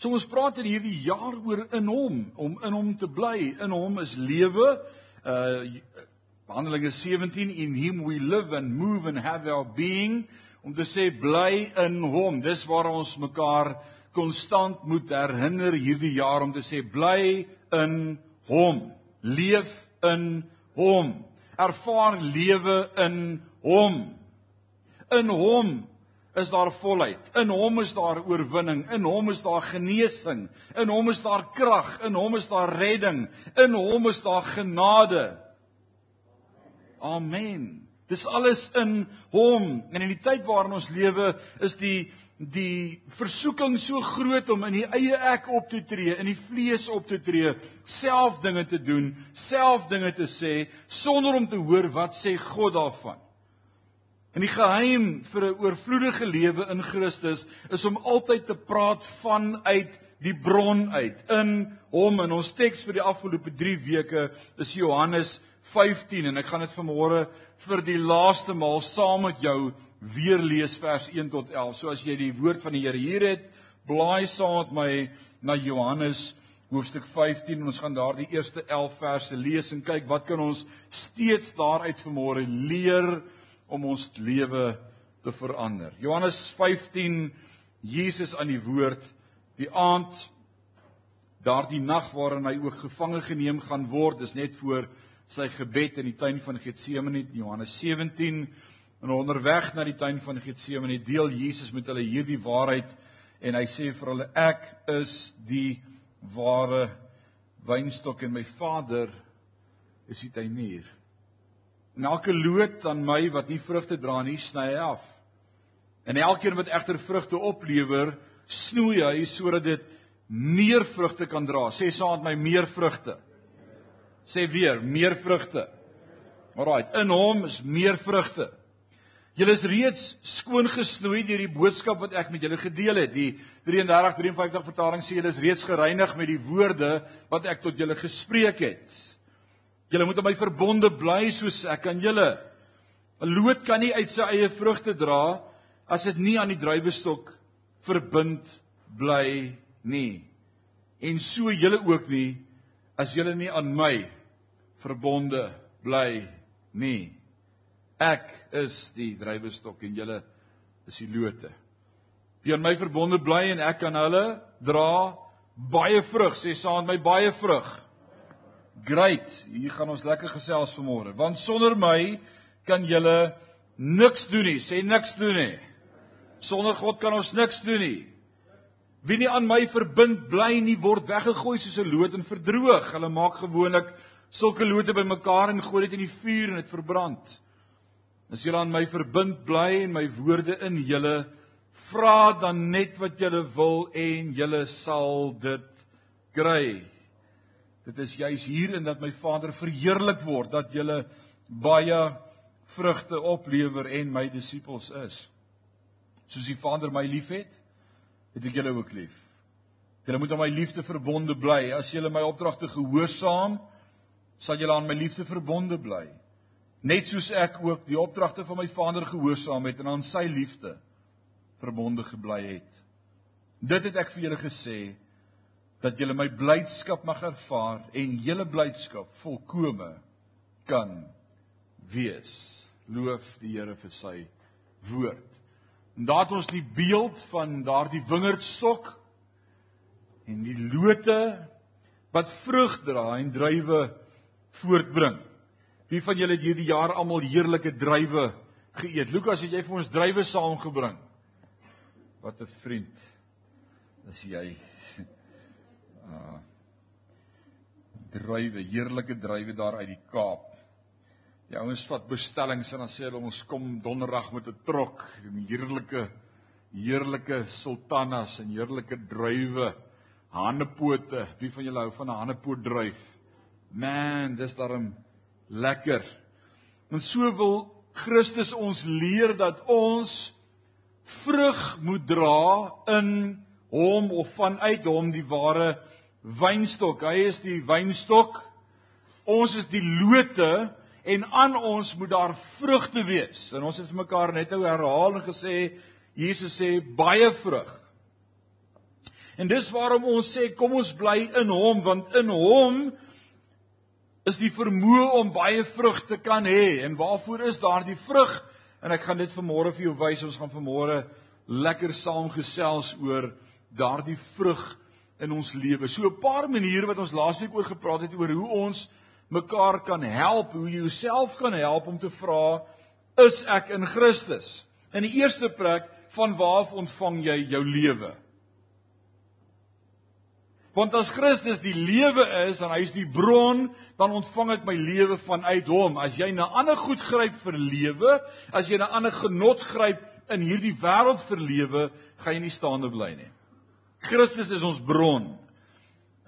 So ons praat in hierdie jaar oor in hom, om in hom te bly. In hom is lewe. Uh Handelinge 17 in him we live and move and have our being om te sê bly in hom. Dis waar ons mekaar konstant moet herinner hierdie jaar om te sê bly in hom. Leef in hom. Ervaar lewe in hom. In hom is daar volheid. In hom is daar oorwinning. In hom is daar genesing. In hom is daar krag. In hom is daar redding. In hom is daar genade. Amen. Dis alles in hom. En in die tyd waarin ons lewe, is die die versoeking so groot om in die eie ek op te tree, in die vlees op te tree, self dinge te doen, self dinge te sê sonder om te hoor wat sê God daarvan. En die geheim vir 'n oorvloedige lewe in Christus is om altyd te praat vanuit die bron uit, in hom. En ons teks vir die afgelope 3 weke is Johannes 15 en ek gaan dit vanmôre vir die laaste maal saam met jou weer lees vers 1 tot 11. So as jy die woord van die Here hier het, blaai saam met my na Johannes hoofstuk 15 en ons gaan daardie eerste 11 verse lees en kyk wat kan ons steeds daaruit vanmôre leer om ons lewe te verander. Johannes 15 Jesus aan die woord die aand daardie nag waarin hy ook gevange geneem gaan word, is net voor sy gebed in die tuin van Getsemane Johannes 17 en onderweg na die tuin van Getsemane deel Jesus met hulle hierdie waarheid en hy sê vir hulle ek is die ware wynstok en my Vader is die tuinier. En elke loot aan my wat nie vrugte dra nie, sny hy af. En elkeen wat egter vrugte oplewer, snoei hy sodat dit meer vrugte kan dra. Sê met my meer vrugte sê weer meer vrugte. Alraai, in hom is meer vrugte. Julle is reeds skoon gesnoei deur die boodskap wat ek met julle gedeel het. Die 33 53 vertaling sê julle is reeds gereinig met die woorde wat ek tot julle gespreek het. Julle moet aan my verbonde bly soos ek aan julle. 'n Loot kan nie uit sy eie vrugte dra as dit nie aan die druiwestok verbind bly nie. En so julle ook nie as julle nie aan my verbonde bly nie. Ek is die drywestok en julle is die lote. Wie aan my verbonde bly en ek aan hulle dra baie vrug, sê saam met my baie vrug. Great, hier gaan ons lekker gesels vanmôre, want sonder my kan julle niks doen nie, sê niks doen nie. Sonder God kan ons niks doen nie. Wie nie aan my verbind bly nie word weggegooi soos 'n loot en verdroog. Hulle maak gewoonlik sulke lote bymekaar en gooi dit in die vuur en dit verbrand. As julle aan my verbind bly en my woorde in julle vra dan net wat julle wil en julle sal dit kry. Dit is juis hierin dat my Vader verheerlik word dat julle baie vrugte oplewer en my disippels is. Soos die Vader my liefhet, het ek julle ook lief. Julle moet aan my liefde verbonde bly. As julle my opdragte gehoorsaam, sal julle aan my liefde verbonde bly. Net soos ek ook die opdragte van my Vader gehoorsaam het en aan sy liefde verbonde gebly het. Dit het ek vir julle gesê dat julle my blydskap mag ervaar en julle blydskap volkome kan wees. Loof die Here vir sy woord. En daar het ons die beeld van daardie wingerdstok en die lote wat vrug dra en druiwe voortbring. Wie van julle het hierdie jaar almal heerlike druiwe geëet? Lukas, het jy vir ons druiwe saamgebring? Wat 'n vriend. Dis jy. Ah. Druiwe, heerlike druiwe daar uit die Kaap. Die ouens vat bestellings en dan sê hulle ons kom donderdag met 'n trok en heerlike heerlike sultanas en heerlike druiwe, hanepote. Wie van julle hou van 'n hanepoot druif? Man, dis darem lekker. En so wil Christus ons leer dat ons vrug moet dra in hom of vanuit hom die ware wynstok. Hy is die wynstok. Ons is die lote en aan ons moet daar vrugte wees. En ons het vir mekaar net nou herhaal en gesê Jesus sê baie vrug. En dis waarom ons sê kom ons bly in hom want in hom is die vermoë om baie vrug te kan hê. En waarvoor is daardie vrug? En ek gaan dit vanmôre vir jou wys. Ons gaan vanmôre lekker saam gesels oor daardie vrug in ons lewe. So 'n paar maniere wat ons laasweek oor gepraat het oor hoe ons mekaar kan help, hoe jy jouself kan help om te vra is ek in Christus? In die eerste plek, van waar ontvang jy jou lewe? Want as Christus die lewe is en hy is die bron, dan ontvang ek my lewe vanuit hom. As jy na ander goed gryp vir lewe, as jy na ander genot gryp in hierdie wêreld vir lewe, gaan jy nie staande bly nie. Christus is ons bron.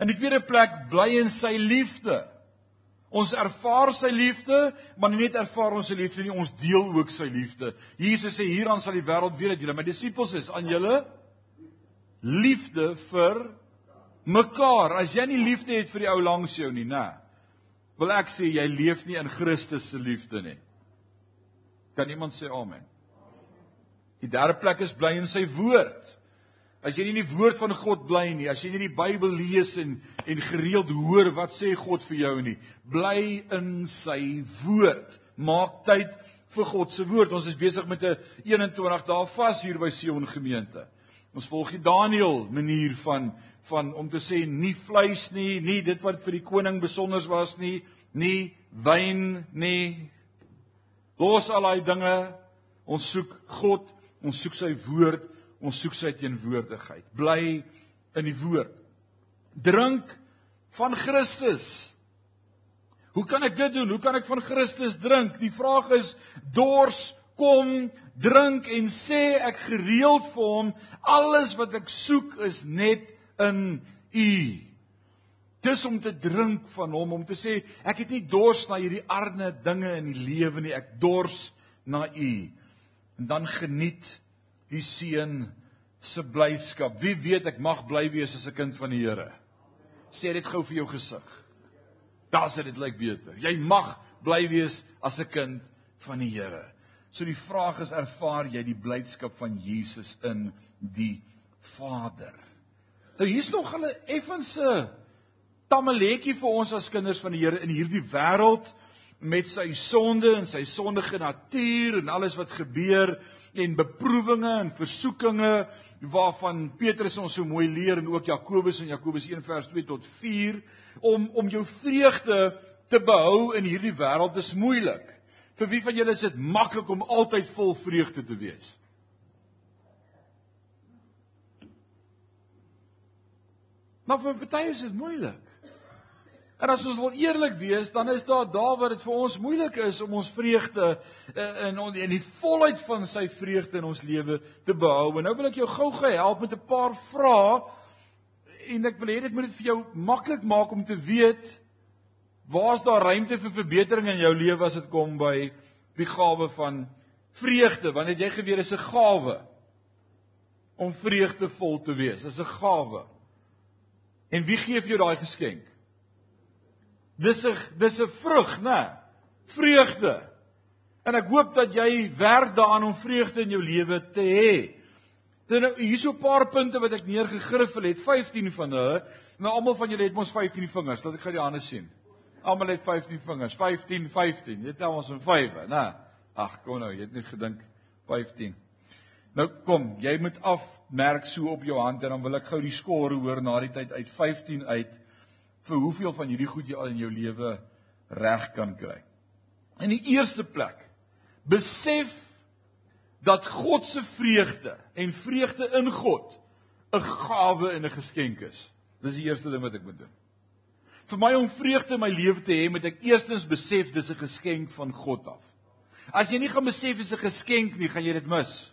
In die tweede plek bly in sy liefde. Ons ervaar sy liefde, maar nie net ervaar ons sy liefde nie, ons deel ook sy liefde. Jesus sê hieraan sal die wêreld weet dat julle my disippels is, aan julle liefde vir mekaar. As jy nie liefde het vir die ou langs jou nie, nê. Wil ek sê jy leef nie in Christus se liefde nie. Kan iemand sê amen? Die derde plek is bly in sy woord. As jy nie in die woord van God bly nie, as jy nie die Bybel lees en en gereeld hoor wat sê God vir jou nie, bly in sy woord. Maak tyd vir God se woord. Ons is besig met 'n 21 dae vas hier by Sion gemeente. Ons volg die Daniël manier van van om te sê nie vleis nie, nie dit wat vir die koning besonders was nie, nie wyn nie. Los al daai dinge. Ons soek God, ons soek sy woord, ons soek sy teenwoordigheid. Bly in die woord. Drink van Christus. Hoe kan ek dit doen? Hoe kan ek van Christus drink? Die vraag is dors kom drink en sê ek gereeld vir hom alles wat ek soek is net in u. Dis om te drink van hom om te sê ek het nie dors na hierdie arme dinge in die lewe nie, ek dors na u. En dan geniet die seun se blyskap. Wie weet ek mag bly wees as 'n kind van die Here. Sê dit gou vir jou gesig. Daar sê dit lyk beter. Jy mag bly wees as 'n kind van die Here. So die vraag is ervaar jy die blydskap van Jesus in die Vader? Nou hier's nog 'n effense tammeletjie vir ons as kinders van die Here in hierdie wêreld met sy sonde en sy sondige natuur en alles wat gebeur en beproewinge en versoekinge waarvan Petrus ons so mooi leer en ook Jakobus in Jakobus 1 vers 2 tot 4 om om jou vreugde te behou in hierdie wêreld is moeilik. Vir wie van julle is dit maklik om altyd vol vreugde te wees? Maar vir party is dit moeilik. En as ons wil eerlik wees, dan is daar daar waar dit vir ons moeilik is om ons vreugde eh, in in die volheid van sy vreugde in ons lewe te behou. En nou wil ek jou gou-gou help met 'n paar vrae en ek wil hê dit moet dit vir jou maklik maak om te weet waar's daar ruimte vir verbetering in jou lewe as dit kom by die gawe van vreugde, want het jy geweet dis 'n gawe om vreugdevol te wees. Dis 'n gawe. En wie gee vir jou daai geskenk? Dis 'n dis 'n vrug, né? Vreugde. En ek hoop dat jy werk daaraan om vreugde in jou lewe te hê. Dan nou, hier's 'n paar punte wat ek neergegriffel het, 15 van hulle. Nou almal van julle het mos 15 vingers, laat ek gou die hande sien. Almal het 15 vingers, 15 15. Jy tel ons in 5, né? Ag, kom nou, jy het net gedink 15. Nou kom, jy moet afmerk so op jou hand en dan wil ek gou die skore hoor na die tyd uit 15 uit vir hoeveel van hierdie goed jy al in jou lewe reg kan kry. In die eerste plek, besef dat God se vreugde en vreugde in God 'n gawe en 'n geskenk is. Dis die eerste ding wat ek moet doen. Vir my om vreugde in my lewe te hê, moet ek eerstens besef dis 'n geskenk van God af. As jy nie gaan besef dis 'n geskenk nie, gaan jy dit mis.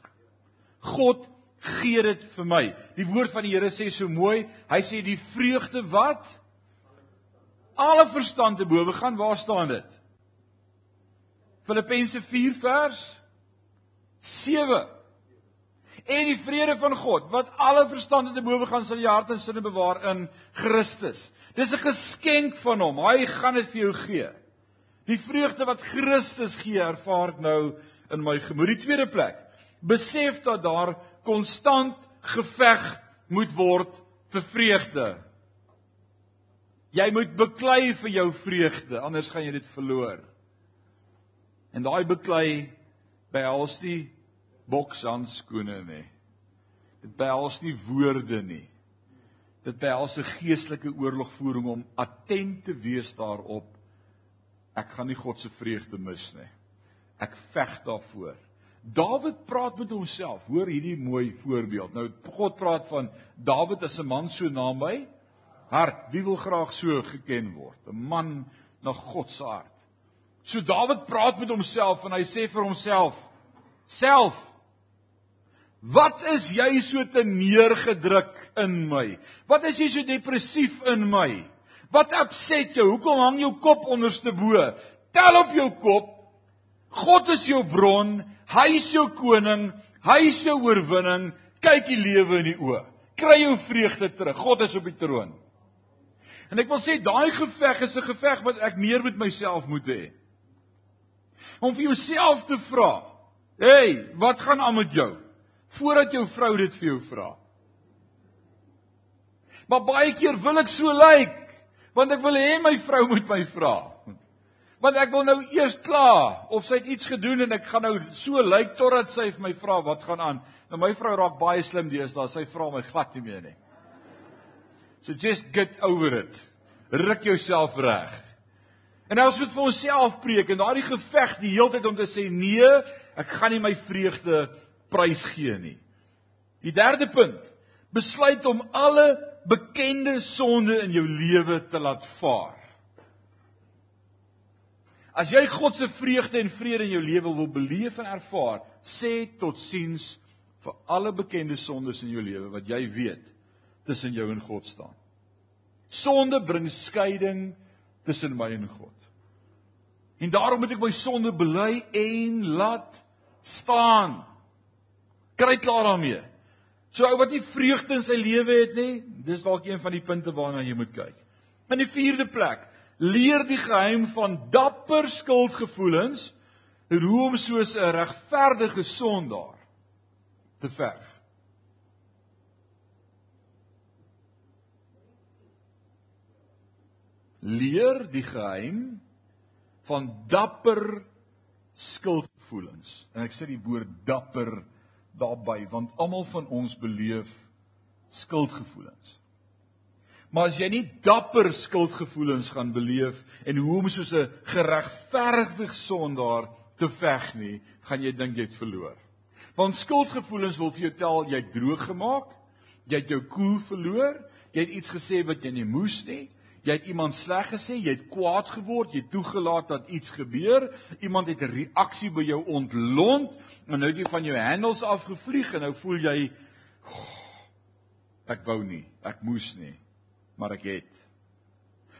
God gee dit vir my. Die woord van die Here sê so mooi, hy sê die vreugde wat alle verstand te bowe gaan, waar staan dit? Filippense 4 vers 7. En die vrede van God wat alle verstand te bowe gaan sal jou hart en sinne bewaar in Christus. Dis 'n geskenk van hom. Hy gaan dit vir jou gee. Die vreugde wat Christus gee, ervaar ek nou in my gemoed. Die tweede plek besef dat daar konstant geveg moet word vir vreugde. Jy moet beklei vir jou vreugde, anders gaan jy dit verloor. En daai beklei behels nie bokshandskoene nie. Dit behels nie woorde nie. Dit behels 'n geestelike oorlogvoering om attent te wees daarop. Ek gaan nie God se vreugde mis nie. Ek veg daarvoor. Dawid praat met homself. Hoor hierdie mooi voorbeeld. Nou God praat van Dawid as 'n man so na my hart. Wie wil graag so geken word? 'n Man na God se hart. So Dawid praat met homself en hy sê vir homself: "Self Wat is jy so te neergedruk in my? Wat is jy so depressief in my? Wat upset jou? Hoekom hang jou kop onderste bo? Tel op jou kop. God is jou bron. Hy is jou koning. Hy is jou oorwinning. Kyk die lewe in die oë. Kry jou vreugde terug. God is op die troon. En ek wil sê daai geveg is 'n geveg wat ek meer met myself moet hê. Om vir jouself te vra, "Hey, wat gaan aan met jou?" voordat jou vrou dit vir jou vra. Maar baie keer wil ek so lyk, like, want ek wil hê my vrou moet my vra. Want ek wil nou eers klaar of sy het iets gedoen en ek gaan nou so lyk like, totdat sy vir my vra wat gaan aan. Nou my vrou raak baie slim deesdae, sy vra my glad nie meer nie. So just get over it. Ruk jouself reg. En ons moet vir onsself preek en daardie geveg die hele tyd om te sê nee, ek gaan nie my vreugde prys gee nie. Die derde punt, besluit om alle bekende sonde in jou lewe te laat vaar. As jy God se vreugde en vrede in jou lewe wil beleef en ervaar, sê totsiens vir alle bekende sondes in jou lewe wat jy weet tussen jou en God staan. Sonde bring skeiding tussen my en God. En daarom moet ek my sonde bely en laat staan. Kry klaar daarmee. So ou wat nie vreugde in sy lewe het nie, dis dalk een van die punte waarna jy moet kyk. In die vierde plek, leer die geheim van dapper skuldgevoelens en hoe om soos 'n regverdige sondaar te veg. Leer die geheim van dapper skuldgevoelens. En ek sê die woord dapper daarbey want almal van ons beleef skuldgevoelens. Maar as jy nie dapper skuldgevoelens gaan beleef en hoe om soos 'n geregverdigde sondaar te veg nie, gaan jy dink jy het verloor. Want skuldgevoelens wil vir jou tel jy het droog gemaak, jy het jou koel cool verloor, jy het iets gesê wat jy nie moes nie, jy het iemand sleg gesê, jy het kwaad geword, jy het toegelaat dat iets gebeur, iemand het 'n reaksie by jou ontlont, en nou het jy van jou handles afgevlieg en nou voel jy ek wou nie, ek moes nie, maar ek het.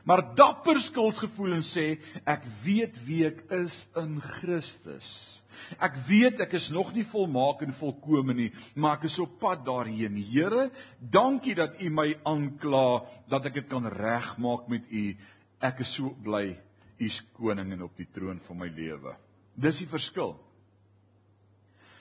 Maar dapper skuldgevoelens sê ek weet wie ek is in Christus. Ek weet ek is nog nie volmaak en volkome nie, maar ek is op pad daarheen. Here, dankie dat U my aankla dat ek dit kan regmaak met U. Ek is so bly U is koning en op die troon van my lewe. Dis die verskil.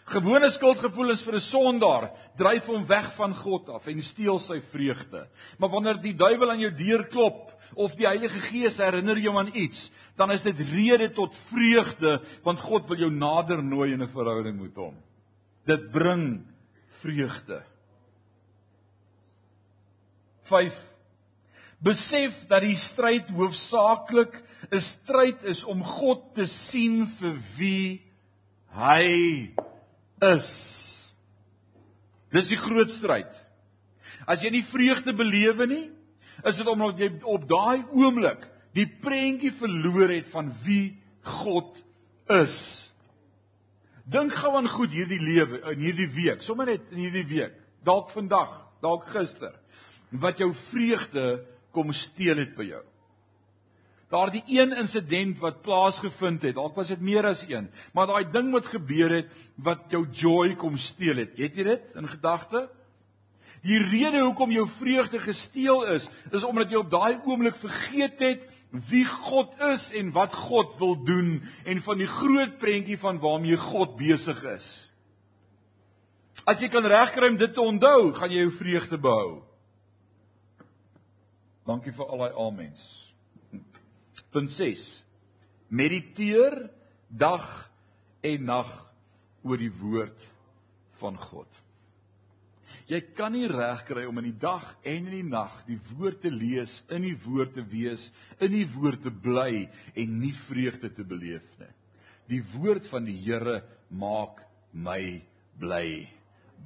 Gewone skuldgevoelens vir 'n sondaar dryf hom weg van God af en steel sy vreugde. Maar wanneer die duiwel aan jou deur klop of die Heilige Gees herinner jou aan iets, dan is dit rede tot vreugde want God wil jou nader nooi in 'n verhouding met hom. Dit bring vreugde. 5 Besef dat die stryd hoofsaaklik 'n stryd is om God te sien vir wie hy is. Dis die groot stryd. As jy nie vreugde belewe nie, is dit omdat jy op daai oomblik die prentjie verloor het van wie God is. Dink gou aan goed hierdie lewe in hierdie week, sommer net in hierdie week, dalk vandag, dalk gister, wat jou vreugde kom steel het by jou. Daardie een insident wat plaasgevind het, dalk was dit meer as een, maar daai ding wat gebeur het wat jou joy kom steel het. Het jy dit in gedagte? Die rede hoekom jou vreugde gesteel is, is omdat jy op daai oomblik vergeet het wie God is en wat God wil doen en van die groot prentjie van waarmee God besig is. As jy kan regkry om dit te onthou, gaan jy jou vreugde behou. Dankie vir al daai amens. Punt 6. Mediteer dag en nag oor die woord van God. Jy kan nie regkry om in die dag en in die nag die woord te lees, in die woord te wees, in die woord te bly en nie vreugde te beleef nie. Die woord van die Here maak my bly.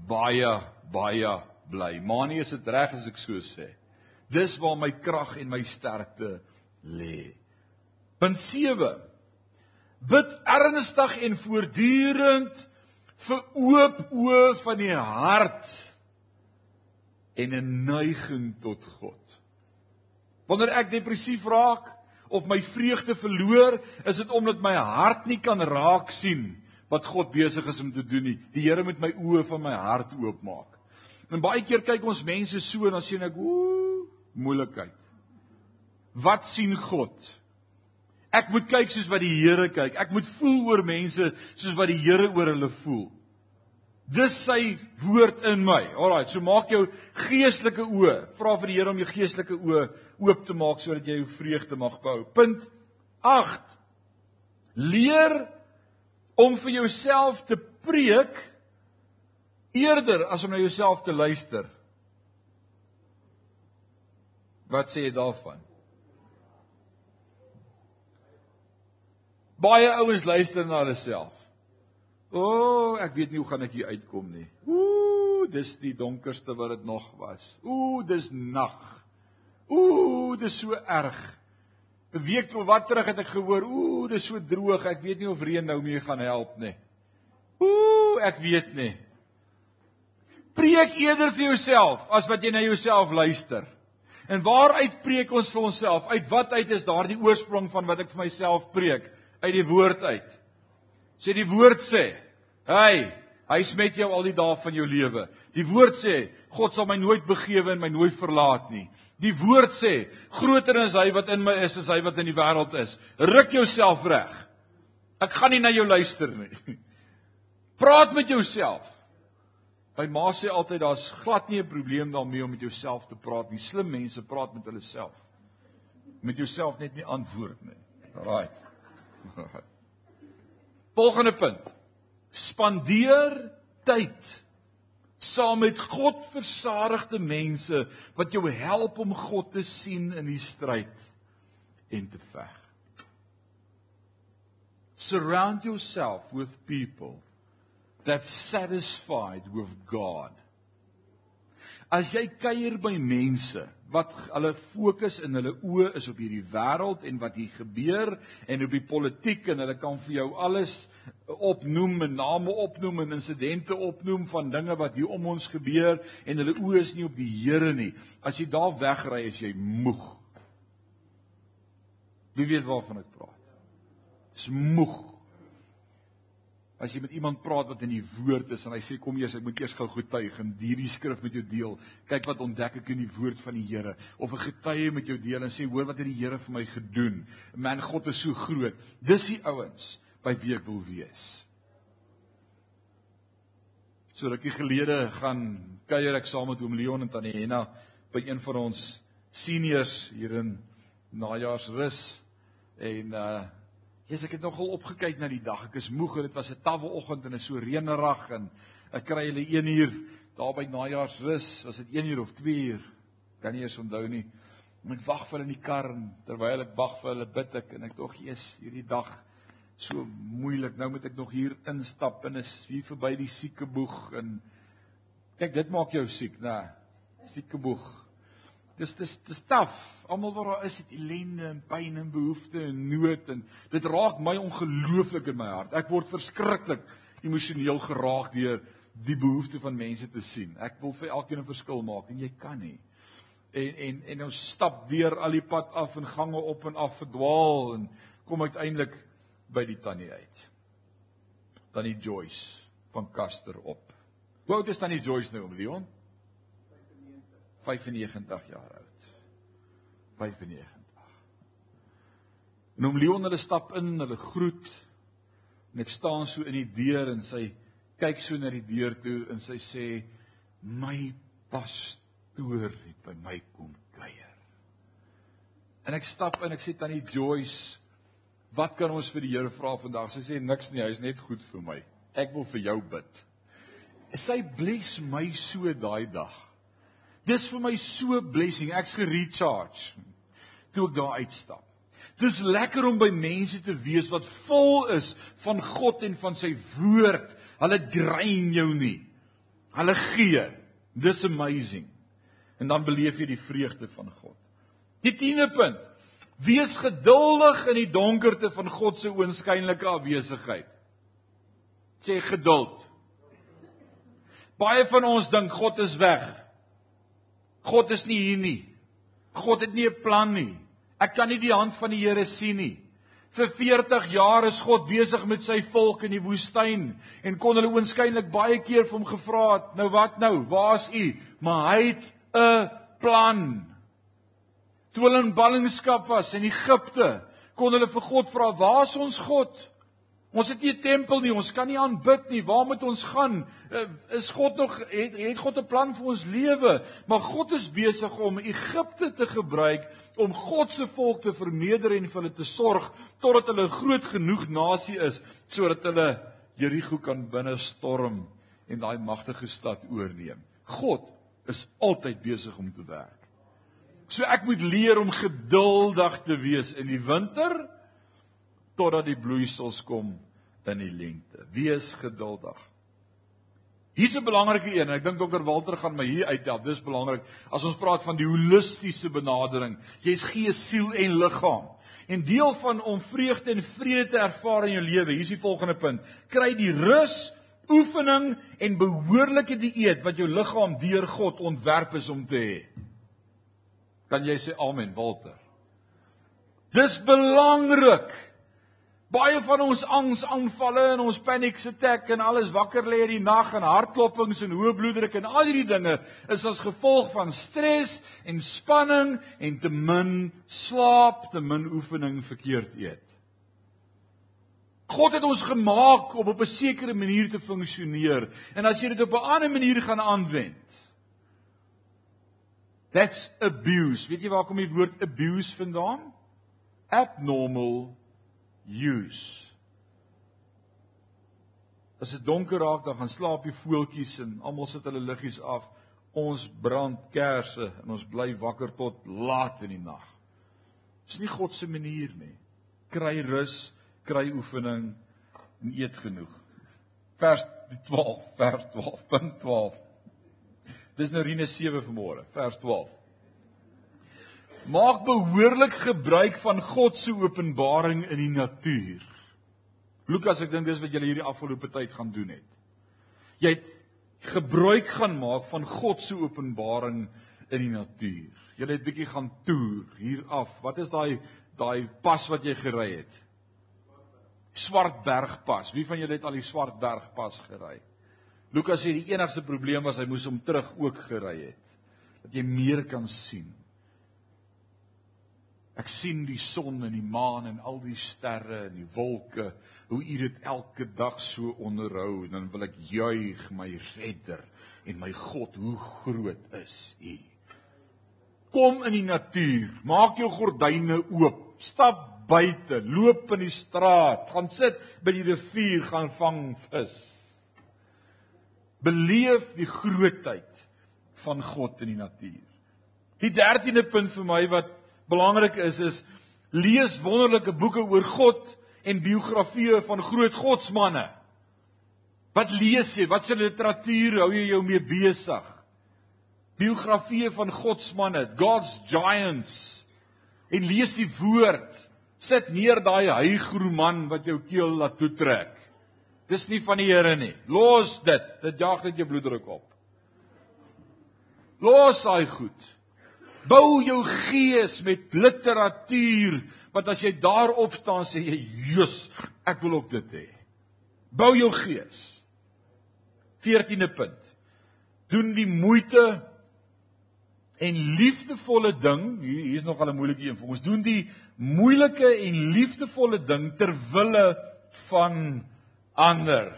Baie baie bly. Maar nie is dit reg as ek so sê. Dis waar my krag en my sterkte lê. Punt 7. Bid ernstig en voortdurend vir oop oë van die hart en 'n neiging tot God. Wanneer ek depressief raak of my vreugde verloor, is dit omdat my hart nie kan raak sien wat God besig is om te doen nie. Die Here moet my oë van my hart oopmaak. En baie keer kyk ons mense so en dan sien ek, ooh, moeilikheid. Wat sien God? Ek moet kyk soos wat die Here kyk. Ek moet voel oor mense soos wat die Here oor hulle voel. Dis sy woord in my. Alraai, so maak jou geestelike oë. Vra vir die Here om jou geestelike oë oop te maak sodat jy jou vreugde mag behou. Punt 8. Leer om vir jouself te preek eerder as om na jouself te luister. Wat sê jy daarvan? Baie ouens luister na hulle self. O, oh, ek weet nie hoe gaan ek hier uitkom nie. Ooh, dis die donkerste wat dit nog was. Ooh, dis nag. Ooh, dis so erg. 'n Week of wat terug het ek gehoor, ooh, dis so droog. Ek weet nie of reën nou mee gaan help nie. Ooh, ek weet nie. Preek eerder vir jouself as wat jy na jouself luister. En waaruit preek ons vir onsself? Uit wat uit is daardie oorsprong van wat ek vir myself preek? Uit die woord uit. Sê die woord sê, "Hey, hy's met jou al die dae van jou lewe." Die woord sê, "God sal my nooit begewe en my nooit verlaat nie." Die woord sê, "Groter is hy wat in my is as hy wat in die wêreld is." Ruk jouself reg. Ek gaan nie na jou luister nie. Praat met jouself. My ma sê altyd daar's glad nie 'n probleem daarmee om met jouself te praat nie. Slim mense praat met hulle self. Met jouself net nie antwoord nie. Right. Volgende punt. Spandeer tyd saam met God versadigde mense wat jou help om God te sien in die stryd en te veg. Surround yourself with people that's satisfied with God. As jy kuier by mense wat hulle fokus in hulle oë is op hierdie wêreld en wat hier gebeur en op die politiek en hulle kan vir jou alles opnoem en name opnoem en insidente opnoem van dinge wat hier om ons gebeur en hulle oë is nie op die Here nie. As jy daar wegry is jy moeg. Wie weet waarvan ek praat? Dis moeg. As jy met iemand praat wat in die woord is en hy sê kom eers ek moet eers gou getuig en hierdie skrif met jou deel. Kyk wat ontdek ek in die woord van die Here of 'n getuie met jou deel en sê hoor wat het die Here vir my gedoen. Man God is so groot. Dis die ouens by wie ek wil wees. So rukkie gelede gaan kuier ek saam met oom Leon en tannie Henna by een van ons seniors hier in najaarsrus en uh Jesus, ek het nogal opgekyk na die dag. Ek is moeg en dit was 'n tawwe oggend en is so reënerig en ek kry hulle 1 uur daar by najaarsrus. Was dit 1 uur of 2 uur? Kan nie eens onthou nie. En ek wag vir hulle in die kar en terwyl ek wag vir hulle bid ek en ek tog Jesus, hierdie dag so moeilik. Nou moet ek nog hier instap en is hier verby die siekeboeg en kyk dit maak jou siek, né? Siekeboeg. Dis dis dis taaf. Almal waar daar is dit ellende en pyn en behoeftes en nood en dit raak my ongelooflik in my hart. Ek word verskriklik emosioneel geraak deur die behoeftes van mense te sien. Ek wil vir elkeen 'n verskil maak en jy kan nie. En en en ons stap deur al die pad af en gange op en af verdwaal en kom uiteindelik by die tannie uit. Tannie Joyce van Kaster op. Hoe oud is tannie Joyce nou, Leon? 95 jaar oud. 95. En om Leon hulle stap in, hulle groet en ek staan so in die deur en sy kyk so na die deur toe en sy sê my pastoor het by my kom kuier. En ek stap in, ek sê tannie Joyce, wat kan ons vir die Here vra vandag? Sy sê niks nie, hy's net goed vir my. Ek wil vir jou bid. Sy bless my so daai dag. Dis vir my so blessing. Ek's gerecharge toe ek daar uitstap. Dis lekker om by mense te wees wat vol is van God en van sy woord. Hulle drein jou nie. Hulle gee. Dis amazing. En dan beleef jy die vreugde van God. Die 10de punt. Wees geduldig in die donkerte van God se oënskynlike afwesigheid. Sê geduld. Baie van ons dink God is weg. God is nie hier nie. God het nie 'n plan nie. Ek kan nie die hand van die Here sien nie. Vir 40 jaar is God besig met sy volk in die woestyn en kon hulle oënskynlik baie keer vir hom gevra het, "Nou wat nou? Waar's u?" Maar hy het 'n plan. Toe hulle in ballingskap was in Egipte, kon hulle vir God vra, "Waar's ons God?" Ons het nie 'n tempel nie, ons kan nie aanbid nie. Waar moet ons gaan? Uh, is God nog het het God 'n plan vir ons lewe? Maar God is besig om Egipte te gebruik om God se volk te verneder en vir hulle te sorg totdat hulle 'n groot genoeg nasie is sodat hulle Jerigo kan binne storm en daai magtige stad oorneem. God is altyd besig om te werk. So ek moet leer om geduldig te wees in die winter totdat die bloeisels kom in die lente. Wees geduldig. Hier's 'n belangrike een en ek dink Dr. Walter gaan my hier uithelp. Dis belangrik as ons praat van die holistiese benadering. Jy's gees, siel en liggaam. En deel van om vreugde en vrede te ervaar in jou lewe, hier's die volgende punt. Kry die rus, oefening en behoorlike dieet wat jou liggaam deur God ontwerp is om te hê. Kan jy sê amen, Walter? Dis belangrik. Baie van ons angsaanvalle en ons panic attack en alles wakker lê in die nag en hartklopings en hoë bloeddruk en al hierdie dinge is as gevolg van stres en spanning en te min slaap, te min oefening, verkeerd eet. God het ons gemaak om op 'n sekere manier te funksioneer en as jy dit op 'n ander manier gaan aanwend That's abuse. Weet jy waar kom die woord abuse vandaan? Abnormal use. As dit donker raak, dan gaan slaap die voeltjies en almal sit hulle liggies af. Ons brand kersse en ons bly wakker tot laat in die nag. Dis nie God se manier nie. Kry rus, kry oefening en eet genoeg. Vers 12, vers 12.12. Dis nou Rine 7 vanmôre, vers 12. Maak behoorlik gebruik van God se openbaring in die natuur. Lukas, ek dink dis wat julle hierdie afgelope tyd gaan doen het. Jy het gebruik gaan maak van God se openbaring in die natuur. Jy het bietjie gaan toer hier af. Wat is daai daai pas wat jy gery het? Swartbergpas. Wie van julle het al die Swartbergpas gery? Lukas sê die enigste probleem was hy moes hom terug ook gery het. Dat jy meer kan sien. Ek sien die son en die maan en al die sterre en die wolke, hoe U dit elke dag so onderhou en dan wil ek juig my Redder en my God, hoe groot is U. Kom in die natuur, maak jou gordyne oop, stap buite, loop in die straat, gaan sit by die rivier, gaan vang vis. Beleef die grootheid van God in die natuur. Die 13de punt vir my wat belangrik is is lees wonderlike boeke oor God en biografieë van groot godsmanne. Wat lees jy? Wat se literatuur hou jy jou mee besig? Biografieë van godsmanne, God's giants. En lees die woord. Sit neer daai hygroman wat jou keel laat toetrek. Dis nie van die Here nie. Los dit. Dit jaag net jou bloeddruk op. Los daai goed. Bou jou gees met literatuur wat as jy daarop staan sê jy, "Jesus, ek wil ook dit hê." Bou jou gees. 14de punt. Doen die moeite en liefdevolle ding. Hier hier's nog al 'n moeilike een vir ons. Doen die moeilike en liefdevolle ding ter wille van ander.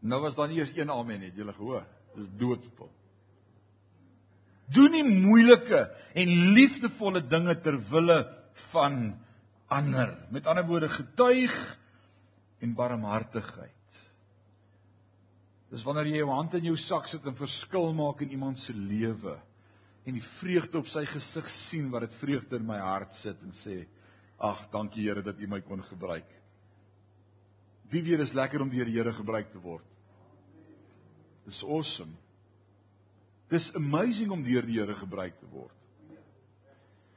Nou was daar nie eers een amen nie, het julle gehoor? Dis doodspot. Doen die moeilike en liefdevolle dinge ter wille van ander. Met ander woorde, getuig en barmhartigheid. Dis wanneer jy jou hand in jou sak sit en verskil maak in iemand se lewe en die vreugde op sy gesig sien wat dit vreugde in my hart sit en sê ag dankie Here dat U my kon gebruik. Wie weet is lekker om deur die Here gebruik te word. Dis awesome. Dis amazing om deur die Here gebruik te word.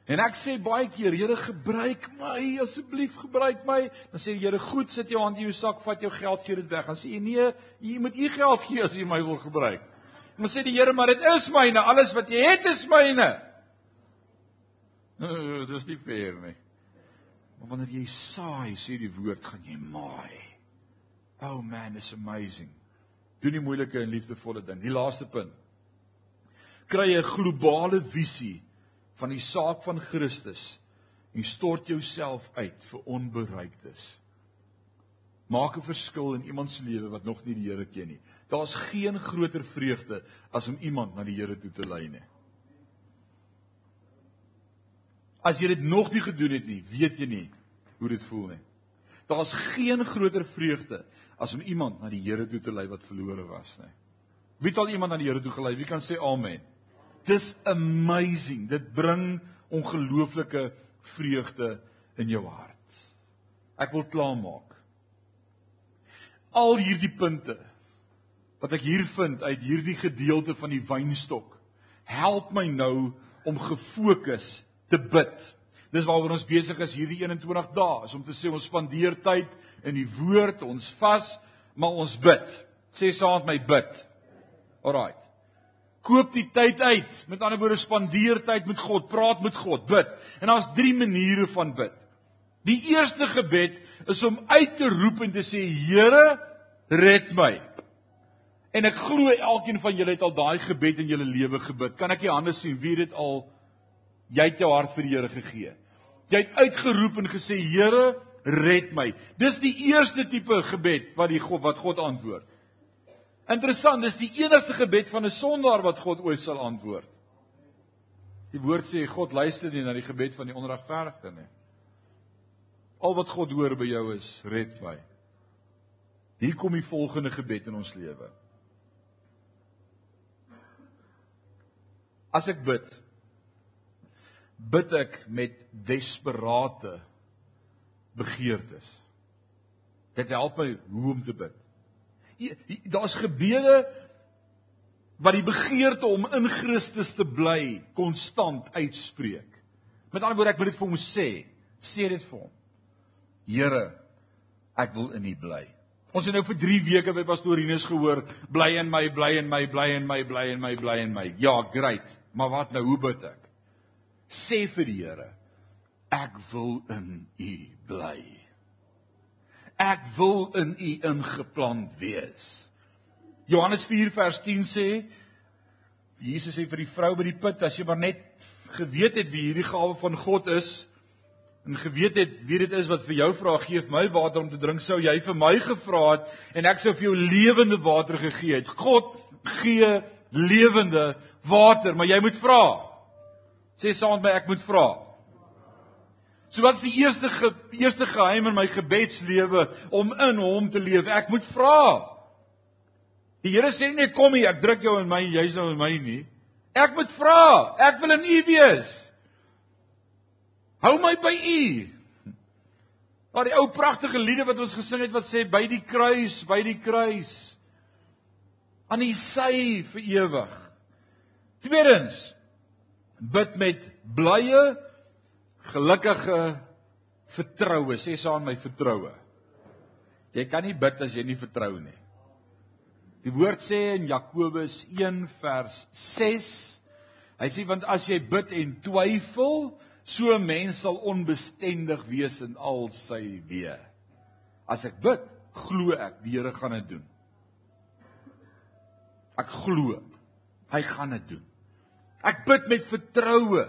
En ek sê baie keer, Here, gebruik my asseblief, gebruik my. Dan sê die Here, "Goed, sit jou hand in jou sak, vat jou geld, gee dit weg." Dan sê jy, "Nee, jy moet u geld gee as jy my wil gebruik." Dan sê die Here, "Maar dit is myne, alles wat jy het is myne." Uh, dis nie fair nie. Maar wanneer jy saai, sê die woord, gaan jy maai. Oh man, it's amazing. Doen die moeilike en liefdevolle ding. Die laaste punt. Kry 'n globale visie van die saak van Christus en stort jouself uit vir onbereiktes. Maak 'n verskil in iemand se lewe wat nog nie die Here ken nie. Daar's geen groter vreugde as om iemand na die Here toe te lei nie. As jy dit nog nie gedoen het nie, weet jy nie hoe dit voel nie. Daar's geen groter vreugde as om iemand na die Here toe te lei wat verlore was nie. Wie het al iemand na die Here toe gelei? Wie kan sê amen? Dis amazing. Dit bring ongelooflike vreugde in jou hart. Ek wil klaarmaak. Al hierdie punte wat ek hier vind uit hierdie gedeelte van die wynstok help my nou om gefokus te bid. Dis waaroor ons besig is hierdie 21 dae, is om te sê ons spandeer tyd in die woord, ons vas, maar ons bid. Sê saam met my bid. Alraai. Koop die tyd uit. Met ander woorde spandeer tyd met God, praat met God, bid. En daar's drie maniere van bid. Die eerste gebed is om uit te roep en te sê Here, red my. En ek glo elkeen van julle het al daai gebed in julle lewe gebid. Kan ek die hande sien wie dit al jy het jou hart vir die Here gegee. Jy het uitgeroep en gesê Here, red my. Dis die eerste tipe gebed wat die God wat God antwoord. Interessant, dis die enigste gebed van 'n sondaar wat God ooit sal antwoord. Die woord sê God luister nie na die gebed van die onregverdige nie. Al wat God hoor by jou is red my. Hier kom die volgende gebed in ons lewe. As ek bid, bid ek met desperate begeertes. Dit help my hoe om te bid daar's gebede wat die begeerte om in Christus te bly konstant uitspreek. Met ander woorde, ek wil dit vir hom sê. Sê dit vir hom. Here, ek wil in U bly. Ons het nou vir 3 weke by pastoor Rinus gehoor, bly in my, bly in my, bly in my, bly in my, bly in my. Ja, great. Maar wat nou, hoe bid ek? Sê vir die Here, ek wil in U bly ek wil in u ingeplant wees. Johannes 4 vers 10 sê Jesus sê vir die vrou by die put as jy maar net geweet het wie hierdie gawe van God is en geweet het wie dit is wat vir jou vra gee my water om te drink sou jy vir my gevra het en ek sou vir jou lewende water gegee het. God gee lewende water, maar jy moet vra. Sê saam met my ek moet vra. So wat's die eerste ge, eerste geheim in my gebedslewe om in hom te leef? Ek moet vra. Die Here sê nie kom hier, ek druk jou in my, jy's nou in my nie. Ek moet vra. Ek wil in U wees. Hou my by U. Maar die ou pragtige liede wat ons gesing het wat sê by die kruis, by die kruis. Aan die sy vir ewig. Tweedens bid met blye gelukkige vertroue. Sê saam my vertroue. Jy kan nie bid as jy nie vertrou nie. Die woord sê in Jakobus 1 vers 6, hy sê want as jy bid en twyfel, so 'n mens sal onbestendig wees in al sy weë. As ek bid, glo ek die Here gaan dit doen. Ek glo hy gaan dit doen. Ek bid met vertroue.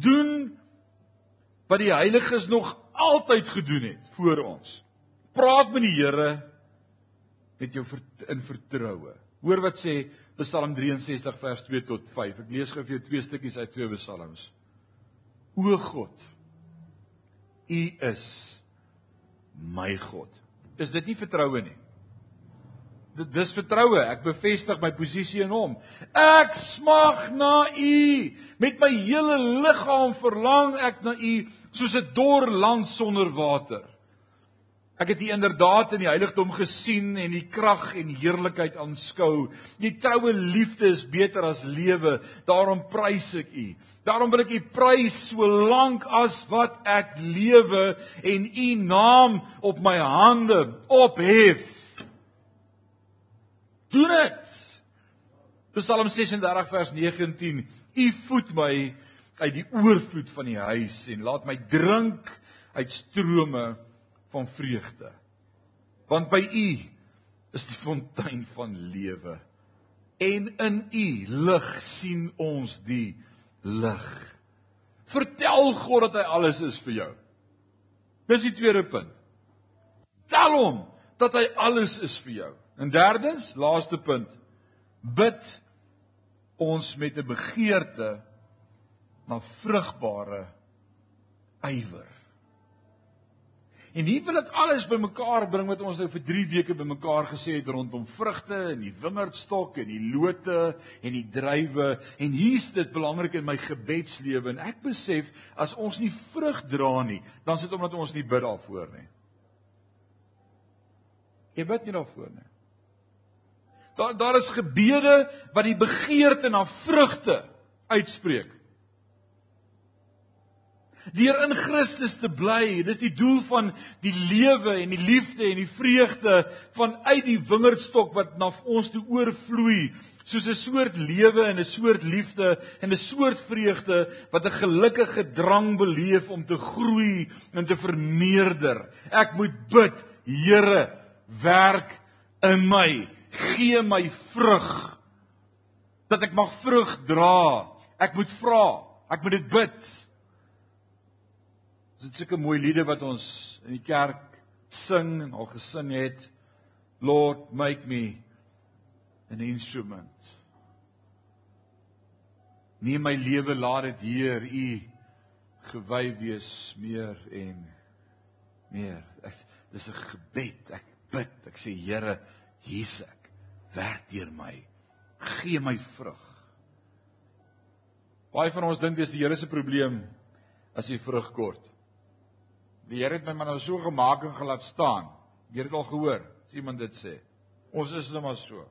Doen wat die heiliges nog altyd gedoen het voor ons. Praat met die Here met jou in vertroue. Hoor wat sê Psalm 63 vers 2 tot 5. Ek lees gou vir jou twee stukkies uit twee psalms. O God, U is my God. Is dit nie vertroue nie? Dis vertroue. Ek bevestig my posisie in hom. Ek smag na U. Met my hele liggaam verlang ek na U soos 'n dor land sonder water. Ek het U inderdaad in die heiligdom gesien en die krag en heerlikheid aanskou. Die troue liefde is beter as lewe. Daarom prys ek U. Daarom wil ek U prys solank as wat ek lewe en U naam op my hande ophef. Doen dit. Psalm 36 vers 19. U voed my uit die oorvloed van die huis en laat my drink uit strome van vreugde. Want by U is die fontein van lewe. En in U lig sien ons die lig. Vertel God dat hy alles is vir jou. Dis die tweede punt. Tel hom dat hy alles is vir jou. En derdens, laaste punt. Bid ons met 'n begeerte na vrugbare ywer. En hier wil ek alles bymekaar bring wat ons nou vir 3 weke bymekaar gesê het rondom vrugte en die wingerdstok en die lote en die druiwe en hier's dit belangrik in my gebedslewe en ek besef as ons nie vrug dra nie, dan sit omdat ons nie bid daarvoor nie. Jy bid nie daarvoor nie. Daar daar is gebede wat die begeerte na vrugte uitspreek deur in Christus te bly. Dis die doel van die lewe en die liefde en die vreugde vanuit die wingerdstok wat na ons toe oorvloei, soos 'n soort lewe en 'n soort liefde en 'n soort vreugde wat 'n gelukkige drang beleef om te groei en te vermeerder. Ek moet bid, Here, werk in my, gee my vrug dat ek mag vrug dra. Ek moet vra, ek moet dit bid. Dit is sulke mooi liede wat ons in die kerk sing en al gesing het. Lord, make me an instrument. Neem my lewe, laat dit Heer U gewy wees meer en meer. Ek dis 'n gebed. Ek bid. Ek sê Here, hier's ek. Werk deur my. Gee my vrug. Baie van ons dink dis die Here se probleem as jy vrug kort. Die Here het my maar nou so gemaak en gelaat staan. Jy het dit al gehoor, as iemand dit sê. Ons is net maar so.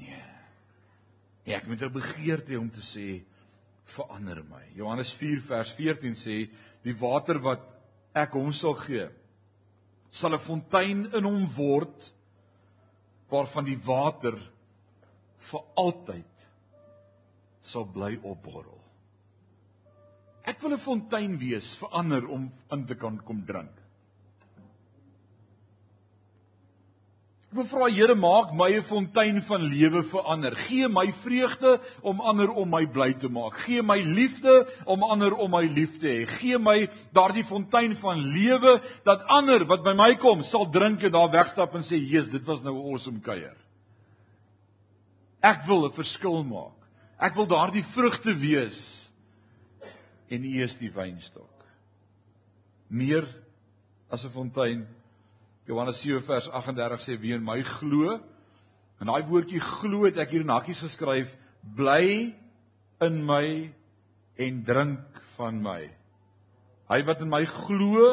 Nee. Ja, ek moet 'n begeerte om te sê verander my. Johannes 4 vers 14 sê die water wat ek hom sal gee sal 'n fontein in hom word waarvan die water vir altyd sal bly opborrel. Ek wil 'n fontein wees vir ander om in te kan kom drink. Ek wil vra Here maak my 'n fontein van lewe vir ander. Gee my vreugde om ander om my bly te maak. Gee my liefde om ander om my lief te hê. Gee my daardie fontein van lewe dat ander wat by my kom sal drink en daar wegstap en sê, "Jesus, dit was nou 'n awesome kuier." Ek wil 'n verskil maak. Ek wil daardie vrugte wees en U is die wynstok. Meer as 'n fontein. Johannes 7 vers 38 sê wie in my glo en daai woordjie glo het ek hier in hakkies geskryf bly in my en drink van my. Hy wat in my glo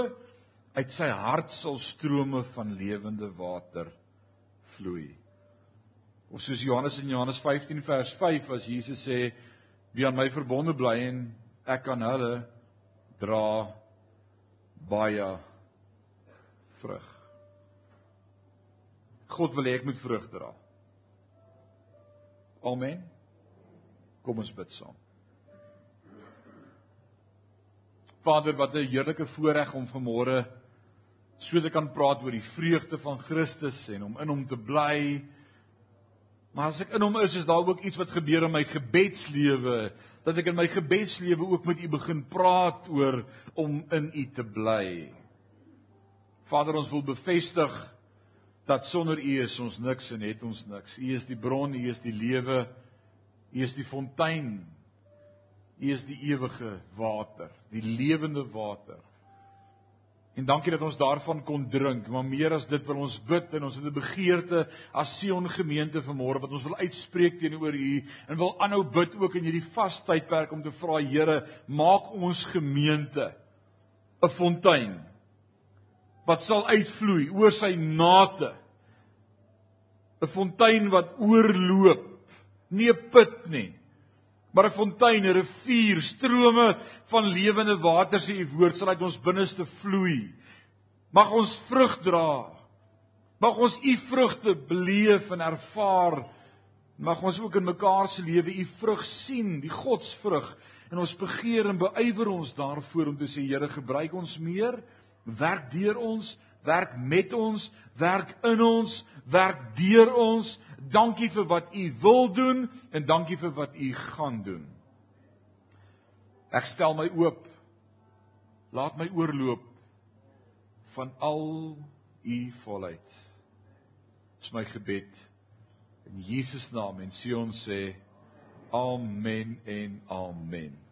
uit sy hart sal strome van lewende water vloei. Of soos Johannes in Johannes 15 vers 5 as Jesus sê wie aan my verbonde bly en ek kan hulle dra baie vrug. God wil hê ek moet vrug dra. Amen. Kom ons bid saam. Vader, wat 'n heerlike voorreg om vanmôre so te kan praat oor die vreugde van Christus en om in hom te bly. Maar as ek in hom is, is daar ook iets wat gebeur in my gebedslewe dat ek in my gebedslewe ook met u begin praat oor om in u te bly. Vader, ons wil bevestig dat sonder U is ons niks en het ons niks. U is die bron, U is die lewe, U is die fontein. U is die ewige water, die lewende water. En dankie dat ons daarvan kon drink, maar meer as dit wil ons bid en ons het 'n begeerte as Sion gemeente vanmôre wat ons wil uitspreek teenoor U en wil aanhou bid ook in hierdie vastydperk om te vra Here, maak ons gemeente 'n fontein wat sal uitvloei oor sy nate. 'n Fontein wat oorloop, nie 'n put nie, maar 'n fontein, 'n rivier, strome van lewende water sê u woord sal uit ons binneste vloei. Mag ons vrug dra. Mag ons u vrugte beleef en ervaar. Mag ons ook in mekaar se lewe u vrug sien, die godsvrug. En ons begeer en beywer ons daarvoor om te sê Here, gebruik ons meer, werk deur ons, werk met ons, werk in ons, werk deur ons. Dankie vir wat u wil doen en dankie vir wat u gaan doen. Ek stel my oop. Laat my oorloop van al u volheid. Dis my gebed in Jesus naam en Sion sê amen en amen.